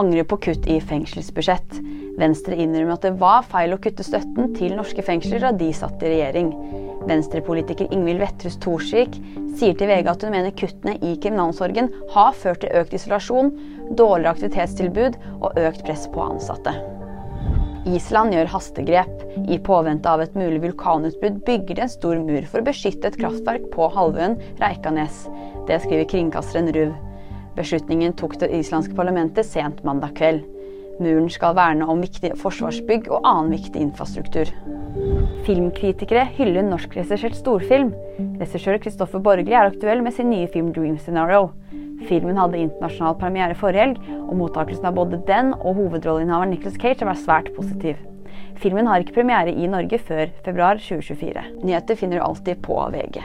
angrer på kutt i fengselsbudsjett. Venstre innrømmer at det var feil å kutte støtten til norske fengsler da de satt i regjering. Venstrepolitiker Ingvild Wetrhus Thorsvik sier til VG at hun mener kuttene i kriminalomsorgen har ført til økt isolasjon, dårligere aktivitetstilbud og økt press på ansatte. Island gjør hastegrep. I påvente av et mulig vulkanutbrudd bygger de en stor mur for å beskytte et kraftverk på halvøyen Reikanes. Det skriver kringkasteren RUV. Beslutningen tok det islandske parlamentet sent mandag kveld. Muren skal verne om viktige forsvarsbygg og annen viktig infrastruktur. Filmkritikere hyller norskregissert storfilm. Regissør Kristoffer Borgli er aktuell med sin nye film 'Dream Scenario'. Filmen hadde internasjonal premiere forrige helg, og mottakelsen av både den og hovedrolleinnehaveren Nicholas Cage har vært svært positiv. Filmen har ikke premiere i Norge før februar 2024. Nyheter finner du alltid på VG.